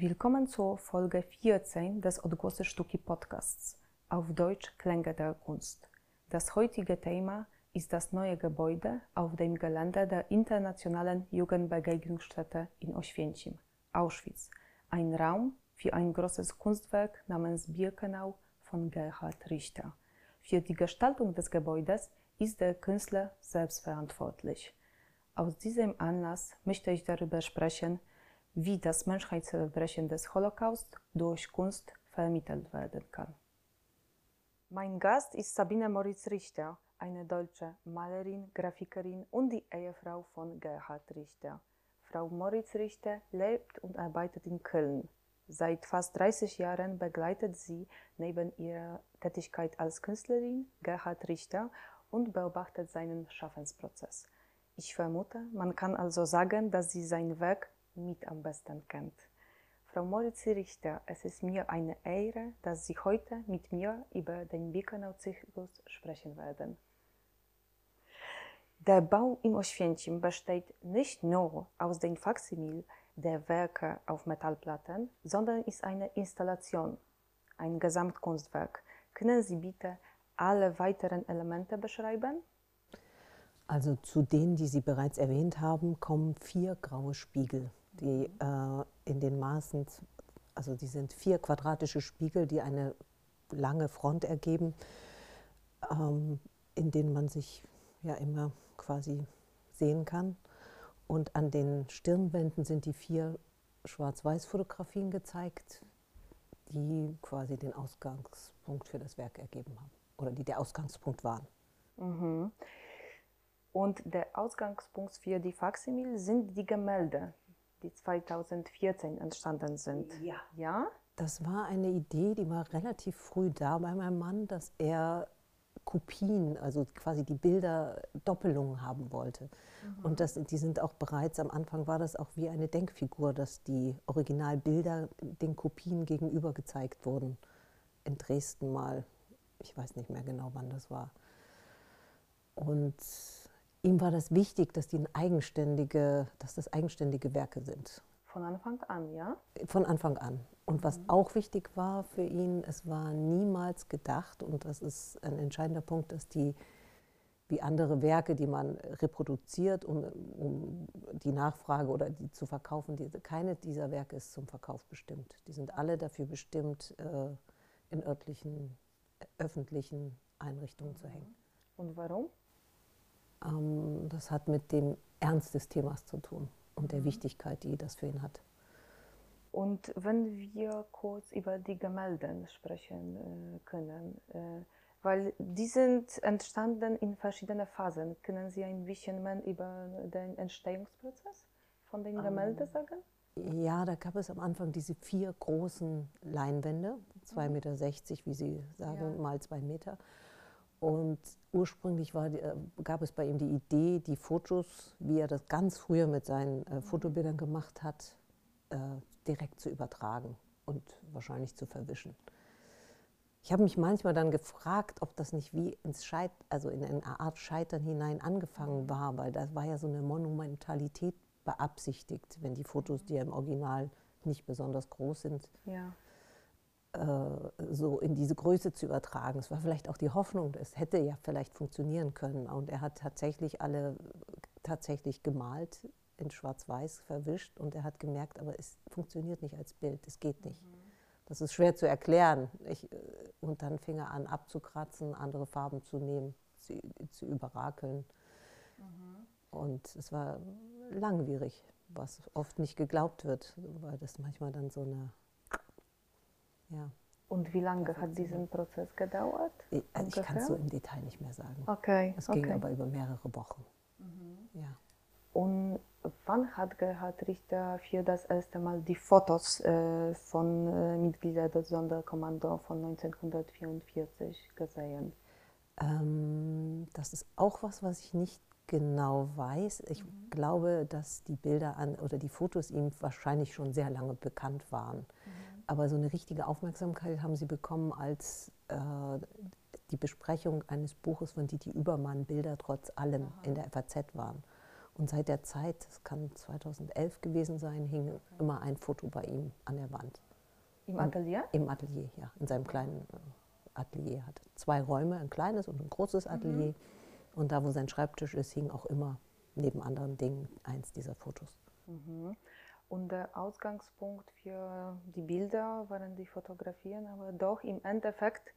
Willkommen zur Folge 14 des Odgłosy Sztuki Podcasts, auf Deutsch Klänge der Kunst. Das heutige Thema ist das neue Gebäude auf dem Gelände der Internationalen Jugendbegegnungsstätte in Oświęcim, Auschwitz. Ein Raum für ein großes Kunstwerk namens Birkenau von Gerhard Richter. Für die Gestaltung des Gebäudes ist der Künstler selbst verantwortlich. Aus diesem Anlass möchte ich darüber sprechen, wie das Menschheitsverbrechen des Holocaust durch Kunst vermittelt werden kann. Mein Gast ist Sabine Moritz-Richter, eine deutsche Malerin, Grafikerin und die Ehefrau von Gerhard Richter. Frau Moritz-Richter lebt und arbeitet in Köln. Seit fast 30 Jahren begleitet sie neben ihrer Tätigkeit als Künstlerin Gerhard Richter und beobachtet seinen Schaffensprozess. Ich vermute, man kann also sagen, dass sie sein Werk mit am besten kennt. Frau Moritz Richter, es ist mir eine Ehre, dass Sie heute mit mir über den Birkenau-Zyklus sprechen werden. Der Bau im Oświęcim besteht nicht nur aus den Faksimil der Werke auf Metallplatten, sondern ist eine Installation, ein Gesamtkunstwerk. Können Sie bitte alle weiteren Elemente beschreiben? Also zu denen, die Sie bereits erwähnt haben, kommen vier graue Spiegel die äh, in den Maßen, also die sind vier quadratische Spiegel, die eine lange Front ergeben, ähm, in denen man sich ja immer quasi sehen kann. Und an den Stirnwänden sind die vier Schwarz-Weiß-Fotografien gezeigt, die quasi den Ausgangspunkt für das Werk ergeben haben oder die der Ausgangspunkt waren. Mhm. Und der Ausgangspunkt für die Faximil sind die Gemälde, die 2014 entstanden sind. Ja. ja? Das war eine Idee, die war relativ früh da bei meinem Mann, dass er Kopien, also quasi die Bilder Doppelungen haben wollte. Mhm. Und das, die sind auch bereits, am Anfang war das auch wie eine Denkfigur, dass die Originalbilder den Kopien gegenüber gezeigt wurden. In Dresden mal, ich weiß nicht mehr genau, wann das war. Und ihm war das wichtig, dass, die eigenständige, dass das eigenständige Werke sind. Von Anfang an, ja? Von Anfang an. Und was mhm. auch wichtig war für ihn, es war niemals gedacht, und das ist ein entscheidender Punkt, dass die, wie andere Werke, die man reproduziert, um, um die Nachfrage oder die zu verkaufen, die, keine dieser Werke ist zum Verkauf bestimmt. Die sind alle dafür bestimmt, äh, in örtlichen, öffentlichen Einrichtungen zu hängen. Und warum? Ähm, das hat mit dem Ernst des Themas zu tun und der mhm. Wichtigkeit, die das für ihn hat. Und wenn wir kurz über die Gemälde sprechen äh, können, äh, weil die sind entstanden in verschiedenen Phasen. Können Sie ein bisschen mehr über den Entstehungsprozess von den Gemälden um, sagen? Ja, da gab es am Anfang diese vier großen Leinwände, 2,60 mhm. Meter, wie Sie sagen, ja. mal zwei Meter. Und ursprünglich war, äh, gab es bei ihm die Idee, die Fotos, wie er das ganz früher mit seinen äh, Fotobildern gemacht hat, äh, direkt zu übertragen und wahrscheinlich zu verwischen. Ich habe mich manchmal dann gefragt, ob das nicht wie ins Scheit also in eine Art Scheitern hinein angefangen war, weil das war ja so eine Monumentalität beabsichtigt, wenn die Fotos, die ja im Original nicht besonders groß sind, ja. Äh, so in diese Größe zu übertragen. Es war vielleicht auch die Hoffnung, es hätte ja vielleicht funktionieren können. Und er hat tatsächlich alle tatsächlich gemalt, in Schwarz-Weiß verwischt und er hat gemerkt, aber es funktioniert nicht als Bild, es geht nicht. Mhm. Das ist schwer zu erklären. Ich, äh, und dann fing er an abzukratzen, andere Farben zu nehmen, zu, zu überrakeln. Mhm. Und es war langwierig, was oft nicht geglaubt wird, weil das manchmal dann so eine ja. Und wie lange hat dieser Prozess gedauert? Ich, also ich kann es so im Detail nicht mehr sagen. Okay. Es ging okay. aber über mehrere Wochen. Mhm. Ja. Und wann hat Gerhard Richter für das erste Mal die Fotos äh, von äh, Mitgliedern des Sonderkommando von 1944 gesehen? Ähm, das ist auch was, was ich nicht genau weiß. Ich mhm. glaube, dass die Bilder an oder die Fotos ihm wahrscheinlich schon sehr lange bekannt waren. Aber so eine richtige Aufmerksamkeit haben sie bekommen, als äh, die Besprechung eines Buches von Didi Übermann, Bilder trotz allem, Aha. in der FAZ waren. Und seit der Zeit, das kann 2011 gewesen sein, hing okay. immer ein Foto bei ihm an der Wand. Im Atelier? Und Im Atelier, ja. In seinem kleinen äh, Atelier. Hatte zwei Räume, ein kleines und ein großes mhm. Atelier. Mhm. Und da, wo sein Schreibtisch ist, hing auch immer neben anderen Dingen eins dieser Fotos. Mhm. Und der Ausgangspunkt für die Bilder waren die Fotografien, aber doch im Endeffekt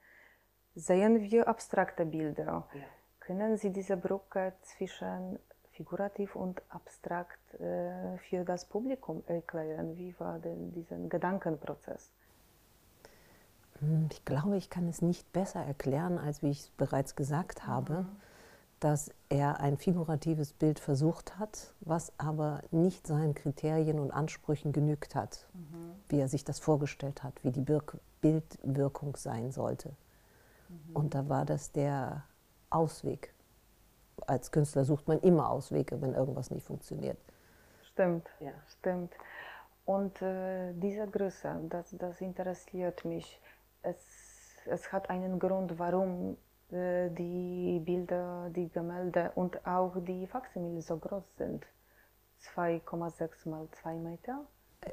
sehen wir abstrakte Bilder. Ja. Können Sie diese Brücke zwischen figurativ und abstrakt äh, für das Publikum erklären? Wie war denn dieser Gedankenprozess? Hm, ich glaube, ich kann es nicht besser erklären, als wie ich es bereits gesagt habe, mhm. Dass er ein figuratives Bild versucht hat, was aber nicht seinen Kriterien und Ansprüchen genügt hat, mhm. wie er sich das vorgestellt hat, wie die Birk Bildwirkung sein sollte. Mhm. Und da war das der Ausweg. Als Künstler sucht man immer Auswege, wenn irgendwas nicht funktioniert. Stimmt, ja. stimmt. Und äh, diese Größe, das, das interessiert mich es, es hat einen Grund, warum die Bilder, die Gemälde und auch die Faksimile so groß sind. 2,6 mal 2 Meter.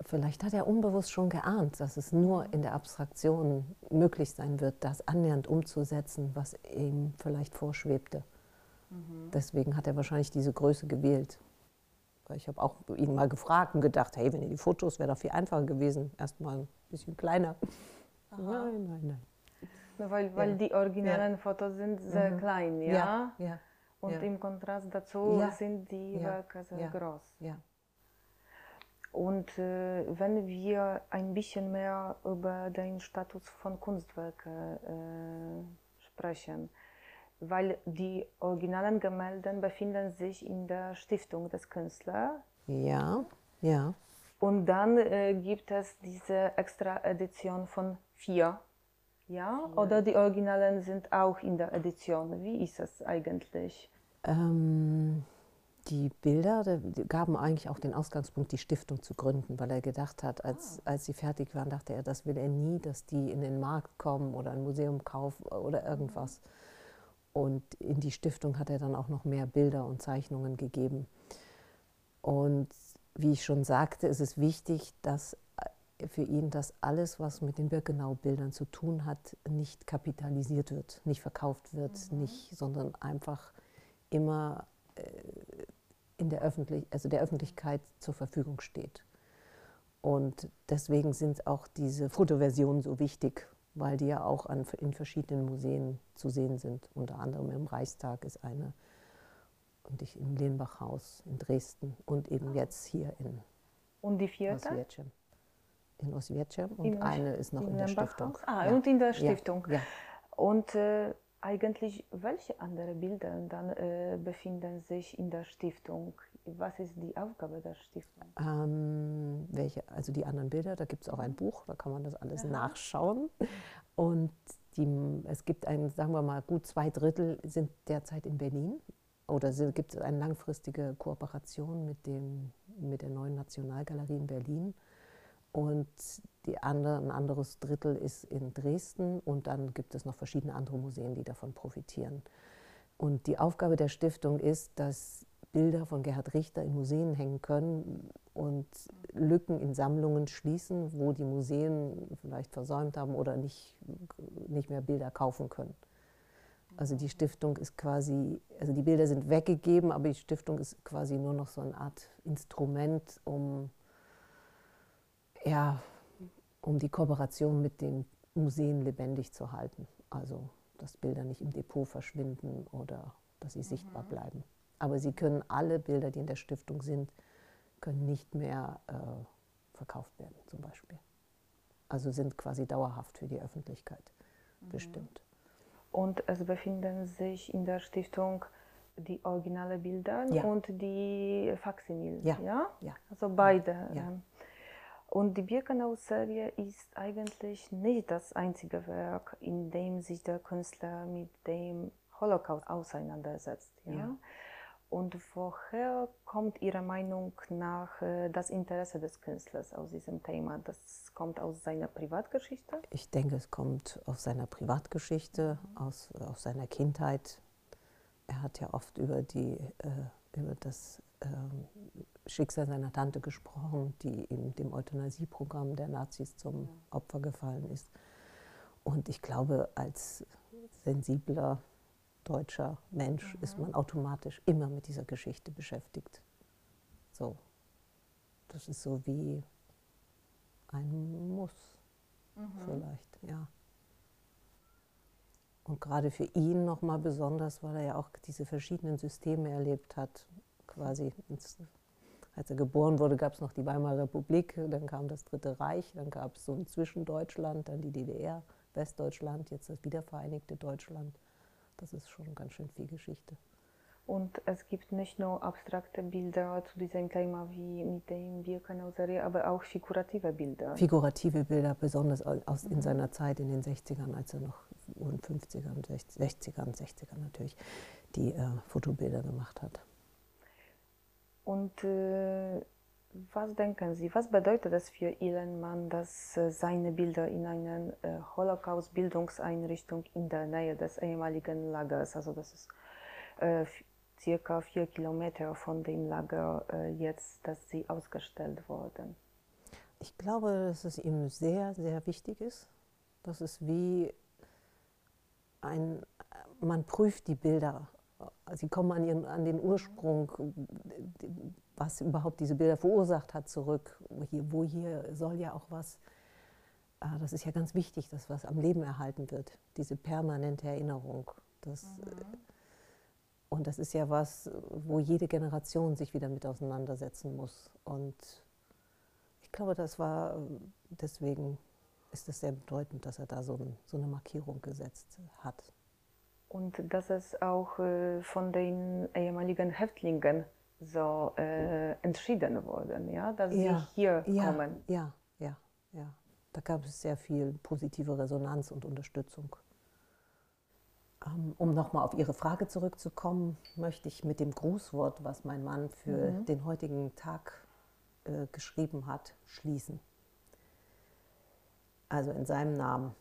Vielleicht hat er unbewusst schon geahnt, dass es nur in der Abstraktion möglich sein wird, das annähernd umzusetzen, was ihm vielleicht vorschwebte. Mhm. Deswegen hat er wahrscheinlich diese Größe gewählt. Ich habe auch ihn mal gefragt und gedacht, hey, wenn ihr die Fotos, wäre doch viel einfacher gewesen. Erstmal ein bisschen kleiner. Aha. Nein, nein, nein. Weil, weil die originalen. Fotos sind sehr mhm. klein, ja? ja? Und im Kontrast dazu sind die Werke sehr groß. Und äh, wenn wir ein bisschen mehr über den Status von Kunstwerken äh, sprechen, weil die originalen Gemälde befinden sich in der Stiftung des Künstlers. Ja, ja. Und dann äh, gibt es diese extra Edition von vier. Ja? Oder die Originalen sind auch in der Edition. Wie ist es eigentlich? Ähm, die Bilder die gaben eigentlich auch den Ausgangspunkt, die Stiftung zu gründen, weil er gedacht hat, als, ah. als sie fertig waren, dachte er, das will er nie, dass die in den Markt kommen oder ein Museum kaufen oder irgendwas. Und in die Stiftung hat er dann auch noch mehr Bilder und Zeichnungen gegeben. Und wie ich schon sagte, ist es wichtig, dass für ihn, dass alles, was mit den Birkenau-Bildern zu tun hat, nicht kapitalisiert wird, nicht verkauft wird, mhm. nicht, sondern einfach immer äh, in der, Öffentlich also der Öffentlichkeit zur Verfügung steht. Und deswegen sind auch diese Fotoversionen so wichtig, weil die ja auch an, in verschiedenen Museen zu sehen sind. Unter anderem im Reichstag ist eine und ich im Lehnbachhaus in Dresden und eben jetzt hier in Und die vierte? Oswiecim in Oswiecim und in, eine ist noch in, in der Stiftung. Ah, ja. und in der Stiftung. Ja. ja. Und äh, eigentlich, welche anderen Bilder dann äh, befinden sich in der Stiftung? Was ist die Aufgabe der Stiftung? Ähm, welche, also die anderen Bilder, da gibt es auch ein Buch, da kann man das alles Aha. nachschauen. Und die, es gibt ein, sagen wir mal, gut zwei Drittel sind derzeit in Berlin. Oder gibt es eine langfristige Kooperation mit, dem, mit der neuen Nationalgalerie in Berlin und andere, ein anderes Drittel ist in Dresden und dann gibt es noch verschiedene andere Museen, die davon profitieren. Und die Aufgabe der Stiftung ist, dass Bilder von Gerhard Richter in Museen hängen können und Lücken in Sammlungen schließen, wo die Museen vielleicht versäumt haben oder nicht, nicht mehr Bilder kaufen können. Also die Stiftung ist quasi, also die Bilder sind weggegeben, aber die Stiftung ist quasi nur noch so eine Art Instrument, um ja, um die Kooperation mit den Museen lebendig zu halten. Also, dass Bilder nicht im Depot verschwinden oder dass sie mhm. sichtbar bleiben. Aber sie können alle Bilder, die in der Stiftung sind, können nicht mehr äh, verkauft werden, zum Beispiel. Also sind quasi dauerhaft für die Öffentlichkeit mhm. bestimmt. Und es befinden sich in der Stiftung die originale Bilder ja. und die Faksimil. Ja. ja. ja. Also beide. Ja. Und die Birkenau-Serie ist eigentlich nicht das einzige Werk, in dem sich der Künstler mit dem Holocaust auseinandersetzt. Ja? ja. Und woher kommt Ihrer Meinung nach äh, das Interesse des Künstlers aus diesem Thema? Das kommt aus seiner Privatgeschichte? Ich denke, es kommt aus seiner Privatgeschichte, mhm. aus, aus seiner Kindheit. Er hat ja oft über, die, äh, über das äh, Schicksal seiner Tante gesprochen, die in dem Euthanasieprogramm der Nazis zum Opfer gefallen ist. Und ich glaube, als sensibler deutscher Mensch mhm. ist man automatisch immer mit dieser Geschichte beschäftigt. So. Das ist so wie ein Muss, mhm. vielleicht, ja. Und gerade für ihn nochmal besonders, weil er ja auch diese verschiedenen Systeme erlebt hat. Quasi, als er geboren wurde, gab es noch die Weimarer Republik, dann kam das Dritte Reich, dann gab es so ein Zwischendeutschland, dann die DDR, Westdeutschland, jetzt das wiedervereinigte Deutschland. Das ist schon ganz schön viel Geschichte. Und es gibt nicht nur abstrakte Bilder zu diesem Thema wie mit dem Birkenau-Serie, aber auch figurative Bilder. Figurative Bilder, besonders aus, in seiner Zeit in den 60ern, als er noch und 50ern, 60ern, 60ern natürlich, die äh, Fotobilder gemacht hat. Und äh, was denken Sie, was bedeutet es für Ihren Mann, dass äh, seine Bilder in einer äh, Holocaust-Bildungseinrichtung in der Nähe des ehemaligen Lagers, also das ist äh, circa vier Kilometer von dem Lager äh, jetzt, dass sie ausgestellt wurden? Ich glaube, dass es ihm sehr, sehr wichtig ist. Das ist wie ein, man prüft die Bilder. Sie kommen an, ihren, an den Ursprung, was überhaupt diese Bilder verursacht hat, zurück. Hier, wo hier soll ja auch was, ah, das ist ja ganz wichtig, dass was am Leben erhalten wird, diese permanente Erinnerung. Das, mhm. Und das ist ja was, wo jede Generation sich wieder mit auseinandersetzen muss. Und ich glaube, das war deswegen ist es sehr bedeutend, dass er da so, ein, so eine Markierung gesetzt hat. Und dass es auch äh, von den ehemaligen Häftlingen so äh, entschieden wurde, ja? dass ja, sie hier ja, kommen. Ja, ja, ja. Da gab es sehr viel positive Resonanz und Unterstützung. Ähm, um nochmal auf Ihre Frage zurückzukommen, möchte ich mit dem Grußwort, was mein Mann für mhm. den heutigen Tag äh, geschrieben hat, schließen also in seinem Namen,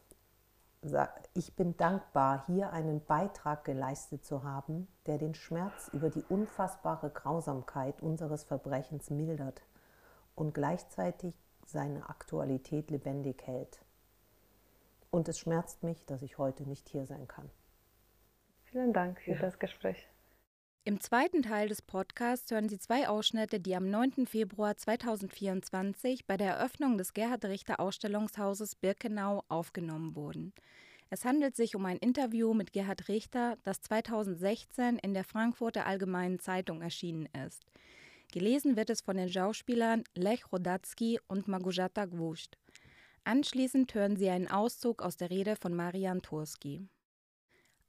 ich bin dankbar, hier einen Beitrag geleistet zu haben, der den Schmerz über die unfassbare Grausamkeit unseres Verbrechens mildert und gleichzeitig seine Aktualität lebendig hält. Und es schmerzt mich, dass ich heute nicht hier sein kann. Vielen Dank für ja. das Gespräch. Im zweiten Teil des Podcasts hören Sie zwei Ausschnitte, die am 9. Februar 2024 bei der Eröffnung des Gerhard Richter Ausstellungshauses Birkenau aufgenommen wurden. Es handelt sich um ein Interview mit Gerhard Richter, das 2016 in der Frankfurter Allgemeinen Zeitung erschienen ist. Gelesen wird es von den Schauspielern Lech Rodatsky und Magujata Gwuscht. Anschließend hören Sie einen Auszug aus der Rede von Marian Turski.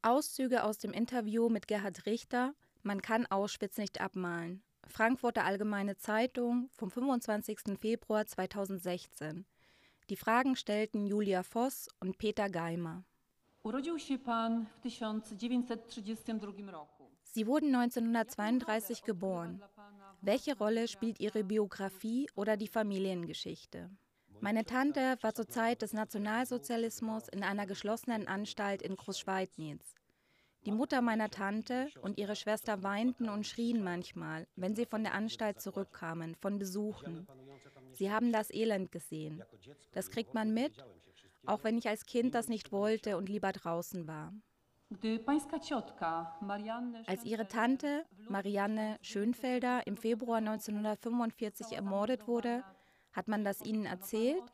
Auszüge aus dem Interview mit Gerhard Richter – man kann Auschwitz nicht abmalen. Frankfurter Allgemeine Zeitung vom 25. Februar 2016. Die Fragen stellten Julia Voss und Peter Geimer. Sie wurden 1932 geboren. Welche Rolle spielt Ihre Biografie oder die Familiengeschichte? Meine Tante war zur Zeit des Nationalsozialismus in einer geschlossenen Anstalt in Großschweidnitz. Die Mutter meiner Tante und ihre Schwester weinten und schrien manchmal, wenn sie von der Anstalt zurückkamen, von Besuchen. Sie haben das Elend gesehen. Das kriegt man mit, auch wenn ich als Kind das nicht wollte und lieber draußen war. Als ihre Tante Marianne Schönfelder im Februar 1945 ermordet wurde, hat man das ihnen erzählt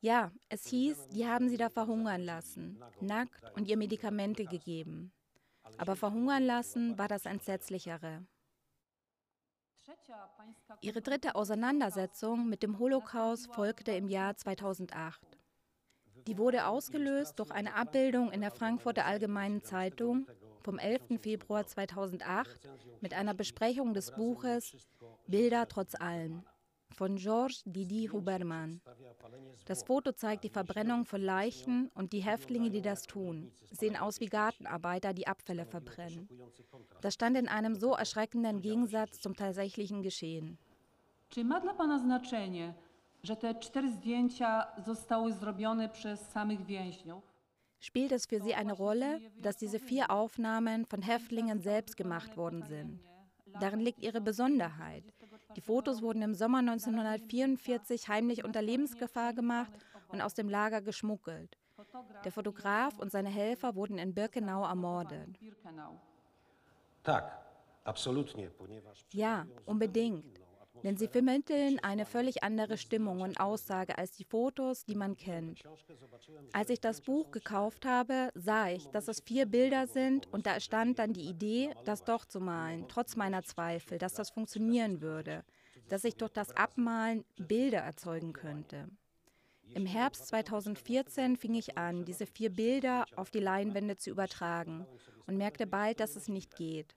ja, es hieß, die haben sie da verhungern lassen, nackt und ihr Medikamente gegeben. Aber verhungern lassen war das Entsetzlichere. Ihre dritte Auseinandersetzung mit dem Holocaust folgte im Jahr 2008. Die wurde ausgelöst durch eine Abbildung in der Frankfurter Allgemeinen Zeitung vom 11. Februar 2008 mit einer Besprechung des Buches Bilder trotz allem von Georges Didi Huberman. Das Foto zeigt die Verbrennung von Leichen und die Häftlinge, die das tun, sehen aus wie Gartenarbeiter, die Abfälle verbrennen. Das stand in einem so erschreckenden Gegensatz zum tatsächlichen Geschehen. Czy ma dla Pana znaczenie, że te cztery zdjęcia zostały zrobione przez samych więźniów? Spielt es für Sie eine Rolle, dass diese vier Aufnahmen von Häftlingen selbst gemacht worden sind? Darin liegt ihre Besonderheit. Die Fotos wurden im Sommer 1944 heimlich unter Lebensgefahr gemacht und aus dem Lager geschmuggelt. Der Fotograf und seine Helfer wurden in Birkenau ermordet. Ja, unbedingt. Denn sie vermitteln eine völlig andere Stimmung und Aussage als die Fotos, die man kennt. Als ich das Buch gekauft habe, sah ich, dass es vier Bilder sind und da stand dann die Idee, das doch zu malen, trotz meiner Zweifel, dass das funktionieren würde, dass ich durch das Abmalen Bilder erzeugen könnte. Im Herbst 2014 fing ich an, diese vier Bilder auf die Leinwände zu übertragen und merkte bald, dass es nicht geht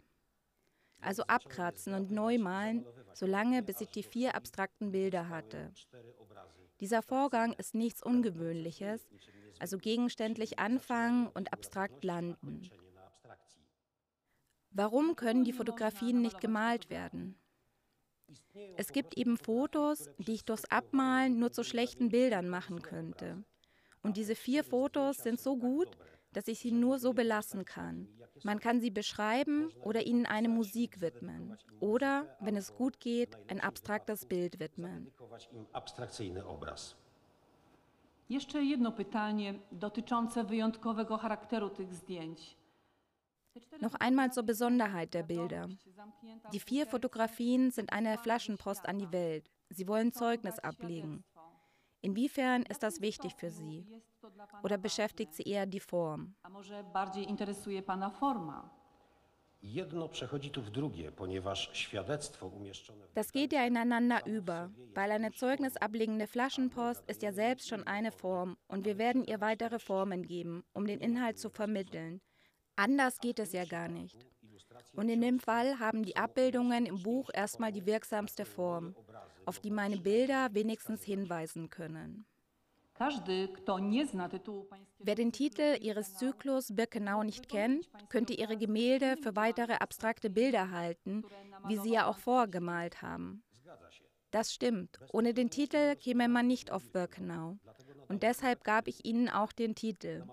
also abkratzen und neu malen, solange bis ich die vier abstrakten Bilder hatte. Dieser Vorgang ist nichts Ungewöhnliches, also gegenständlich anfangen und abstrakt landen. Warum können die Fotografien nicht gemalt werden? Es gibt eben Fotos, die ich durchs Abmalen nur zu schlechten Bildern machen könnte. Und diese vier Fotos sind so gut, dass ich sie nur so belassen kann. Man kann sie beschreiben oder ihnen eine Musik widmen. Oder, wenn es gut geht, ein abstraktes Bild widmen. Jeszcze jedno pytanie dotyczące wyjątkowego charakteru tych zdjęć. Noch einmal zur Besonderheit der Bilder. Die vier Fotografien sind eine Flaschenpost an die Welt. Sie wollen Zeugnis ablegen. Inwiefern ist das wichtig für Sie? Oder beschäftigt Sie eher die Form? Das geht ja ineinander über, weil eine zeugnisablegende Flaschenpost ist ja selbst schon eine Form und wir werden ihr weitere Formen geben, um den Inhalt zu vermitteln. Anders geht es ja gar nicht. Und in dem Fall haben die Abbildungen im Buch erstmal die wirksamste Form, auf die meine Bilder wenigstens hinweisen können. Wer den Titel ihres Zyklus Birkenau nicht kennt, könnte ihre Gemälde für weitere abstrakte Bilder halten, wie sie ja auch vorgemalt haben. Das stimmt. Ohne den Titel käme man nicht auf Birkenau. Und deshalb gab ich ihnen auch den Titel.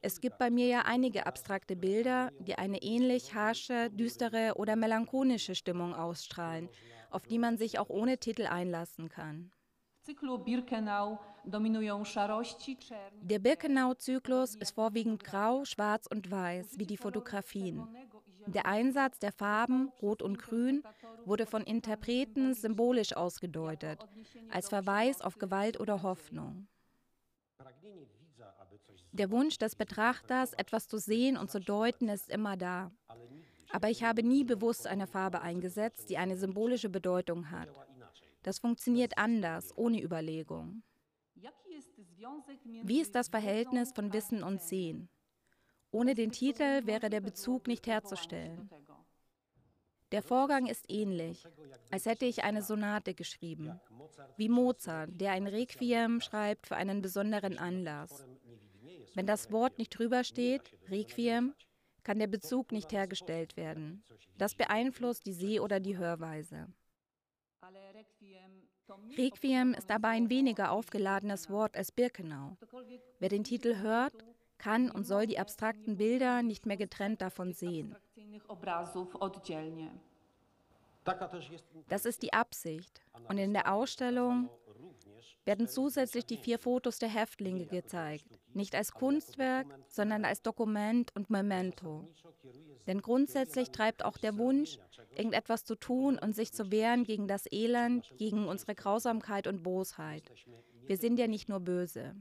Es gibt bei mir ja einige abstrakte Bilder, die eine ähnlich harsche, düstere oder melancholische Stimmung ausstrahlen, auf die man sich auch ohne Titel einlassen kann. Der Birkenau-Zyklus ist vorwiegend grau, schwarz und weiß, wie die Fotografien. Der Einsatz der Farben Rot und Grün wurde von Interpreten symbolisch ausgedeutet, als Verweis auf Gewalt oder Hoffnung. Der Wunsch des Betrachters, etwas zu sehen und zu deuten, ist immer da. Aber ich habe nie bewusst eine Farbe eingesetzt, die eine symbolische Bedeutung hat. Das funktioniert anders, ohne Überlegung. Wie ist das Verhältnis von Wissen und Sehen? Ohne den Titel wäre der Bezug nicht herzustellen. Der Vorgang ist ähnlich, als hätte ich eine Sonate geschrieben, wie Mozart, der ein Requiem schreibt für einen besonderen Anlass. Wenn das Wort nicht drüber steht, Requiem, kann der Bezug nicht hergestellt werden. Das beeinflusst die Seh- oder die Hörweise. Requiem ist aber ein weniger aufgeladenes Wort als Birkenau. Wer den Titel hört, kann und soll die abstrakten Bilder nicht mehr getrennt davon sehen. Das ist die Absicht. Und in der Ausstellung werden zusätzlich die vier Fotos der Häftlinge gezeigt, nicht als Kunstwerk, sondern als Dokument und Memento. Denn grundsätzlich treibt auch der Wunsch, irgendetwas zu tun und sich zu wehren gegen das Elend, gegen unsere Grausamkeit und Bosheit. Wir sind ja nicht nur böse.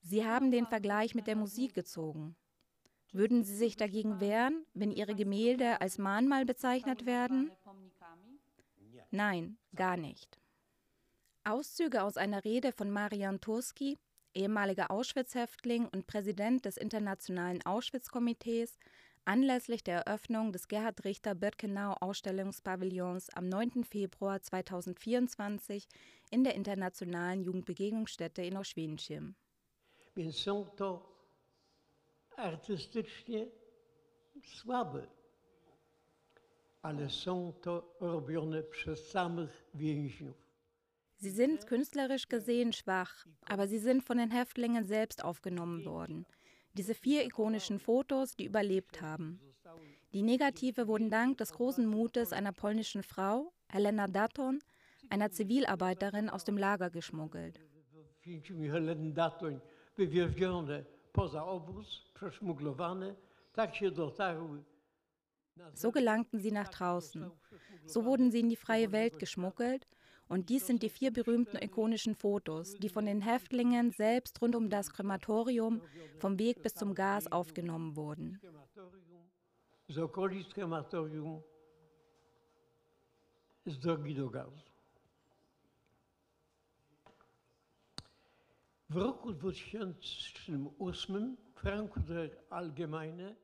Sie haben den Vergleich mit der Musik gezogen. Würden Sie sich dagegen wehren, wenn Ihre Gemälde als Mahnmal bezeichnet werden? Nein, gar nicht. Auszüge aus einer Rede von Marian Turski, ehemaliger Auschwitz-Häftling und Präsident des Internationalen Auschwitz-Komitees, anlässlich der Eröffnung des Gerhard Richter Birkenau Ausstellungspavillons am 9. Februar 2024 in der Internationalen Jugendbegegnungsstätte in Oświęcim. Więc są to artystycznie słabe ale są to robione przez samych więźniów. Sie sind künstlerisch gesehen schwach, aber sie sind von den Häftlingen selbst aufgenommen worden. Diese vier ikonischen Fotos, die überlebt haben. Die Negative wurden dank des großen Mutes einer polnischen Frau, Helena Daton, einer Zivilarbeiterin aus dem Lager geschmuggelt. So gelangten sie nach draußen. So wurden sie in die freie Welt geschmuggelt. Und dies sind die vier berühmten ikonischen Fotos, die von den Häftlingen selbst rund um das Krematorium vom Weg bis zum Gas aufgenommen wurden. Z drogi do gazu. W roku 2008 Frankfurter Allgemeine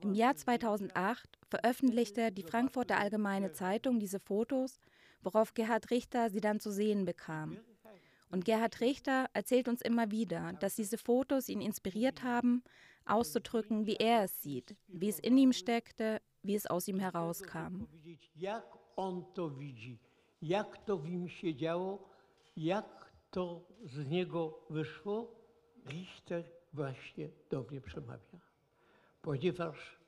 Im Jahr 2008 veröffentlichte die Frankfurter Allgemeine Zeitung diese Fotos, worauf Gerhard Richter sie dann zu sehen bekam. Und Gerhard Richter erzählt uns immer wieder, dass diese Fotos ihn inspiriert haben, auszudrücken, wie er es sieht, wie es in ihm steckte, wie es aus ihm herauskam. Jak to w nim się działo, jak to z niego wyszło, Richter właśnie do mnie przemawia. Ponieważ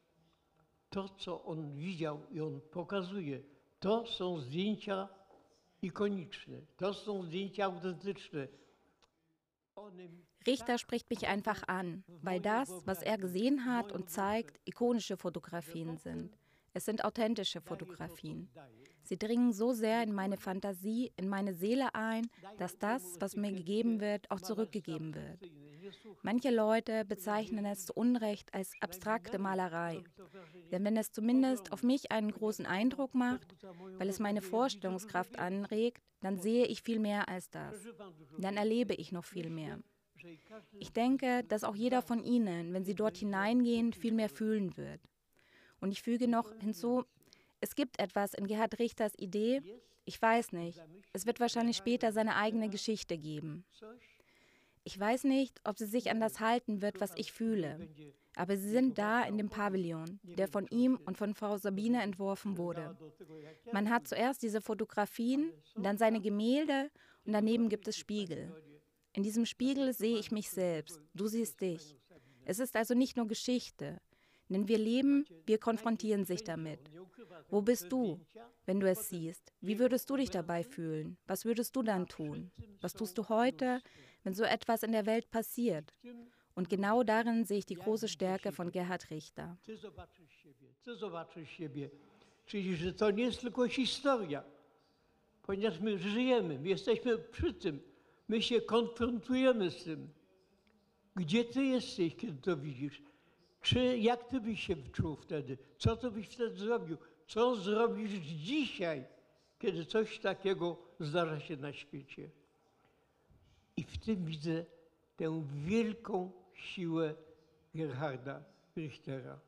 to, co on widział i on pokazuje, to są zdjęcia ikoniczne, to są zdjęcia autentyczne. Richter spricht mich einfach an, weil das, was er gesehen hat und zeigt, ikonische Fotografien sind. Es sind authentische Fotografien. Sie dringen so sehr in meine Fantasie, in meine Seele ein, dass das, was mir gegeben wird, auch zurückgegeben wird. Manche Leute bezeichnen es zu Unrecht als abstrakte Malerei. Denn wenn es zumindest auf mich einen großen Eindruck macht, weil es meine Vorstellungskraft anregt, dann sehe ich viel mehr als das. Dann erlebe ich noch viel mehr. Ich denke, dass auch jeder von Ihnen, wenn Sie dort hineingehen, viel mehr fühlen wird. Und ich füge noch hinzu, es gibt etwas in Gerhard Richters Idee, ich weiß nicht, es wird wahrscheinlich später seine eigene Geschichte geben. Ich weiß nicht, ob sie sich an das halten wird, was ich fühle, aber sie sind da in dem Pavillon, der von ihm und von Frau Sabine entworfen wurde. Man hat zuerst diese Fotografien, dann seine Gemälde und daneben gibt es Spiegel. In diesem Spiegel sehe ich mich selbst, du siehst dich. Es ist also nicht nur Geschichte, denn wir leben, wir konfrontieren sich damit. Wo bist du, wenn du es siehst? Wie würdest du dich dabei fühlen? Was würdest du dann tun? Was tust du heute, wenn so etwas in der Welt passiert? Und genau darin sehe ich die große Stärke von Gerhard Richter. Czyli, że to nie jest tylko historia, ponieważ my żyjemy, my jesteśmy przy tym, my się konfrontujemy z tym. Gdzie ty jesteś, kiedy to widzisz? Czy jak ty byś się czuł wtedy? Co ty byś wtedy zrobił? Co zrobisz dzisiaj, kiedy coś takiego zdarza się na świecie? I w tym widzę tę wielką siłę Gerharda Richtera.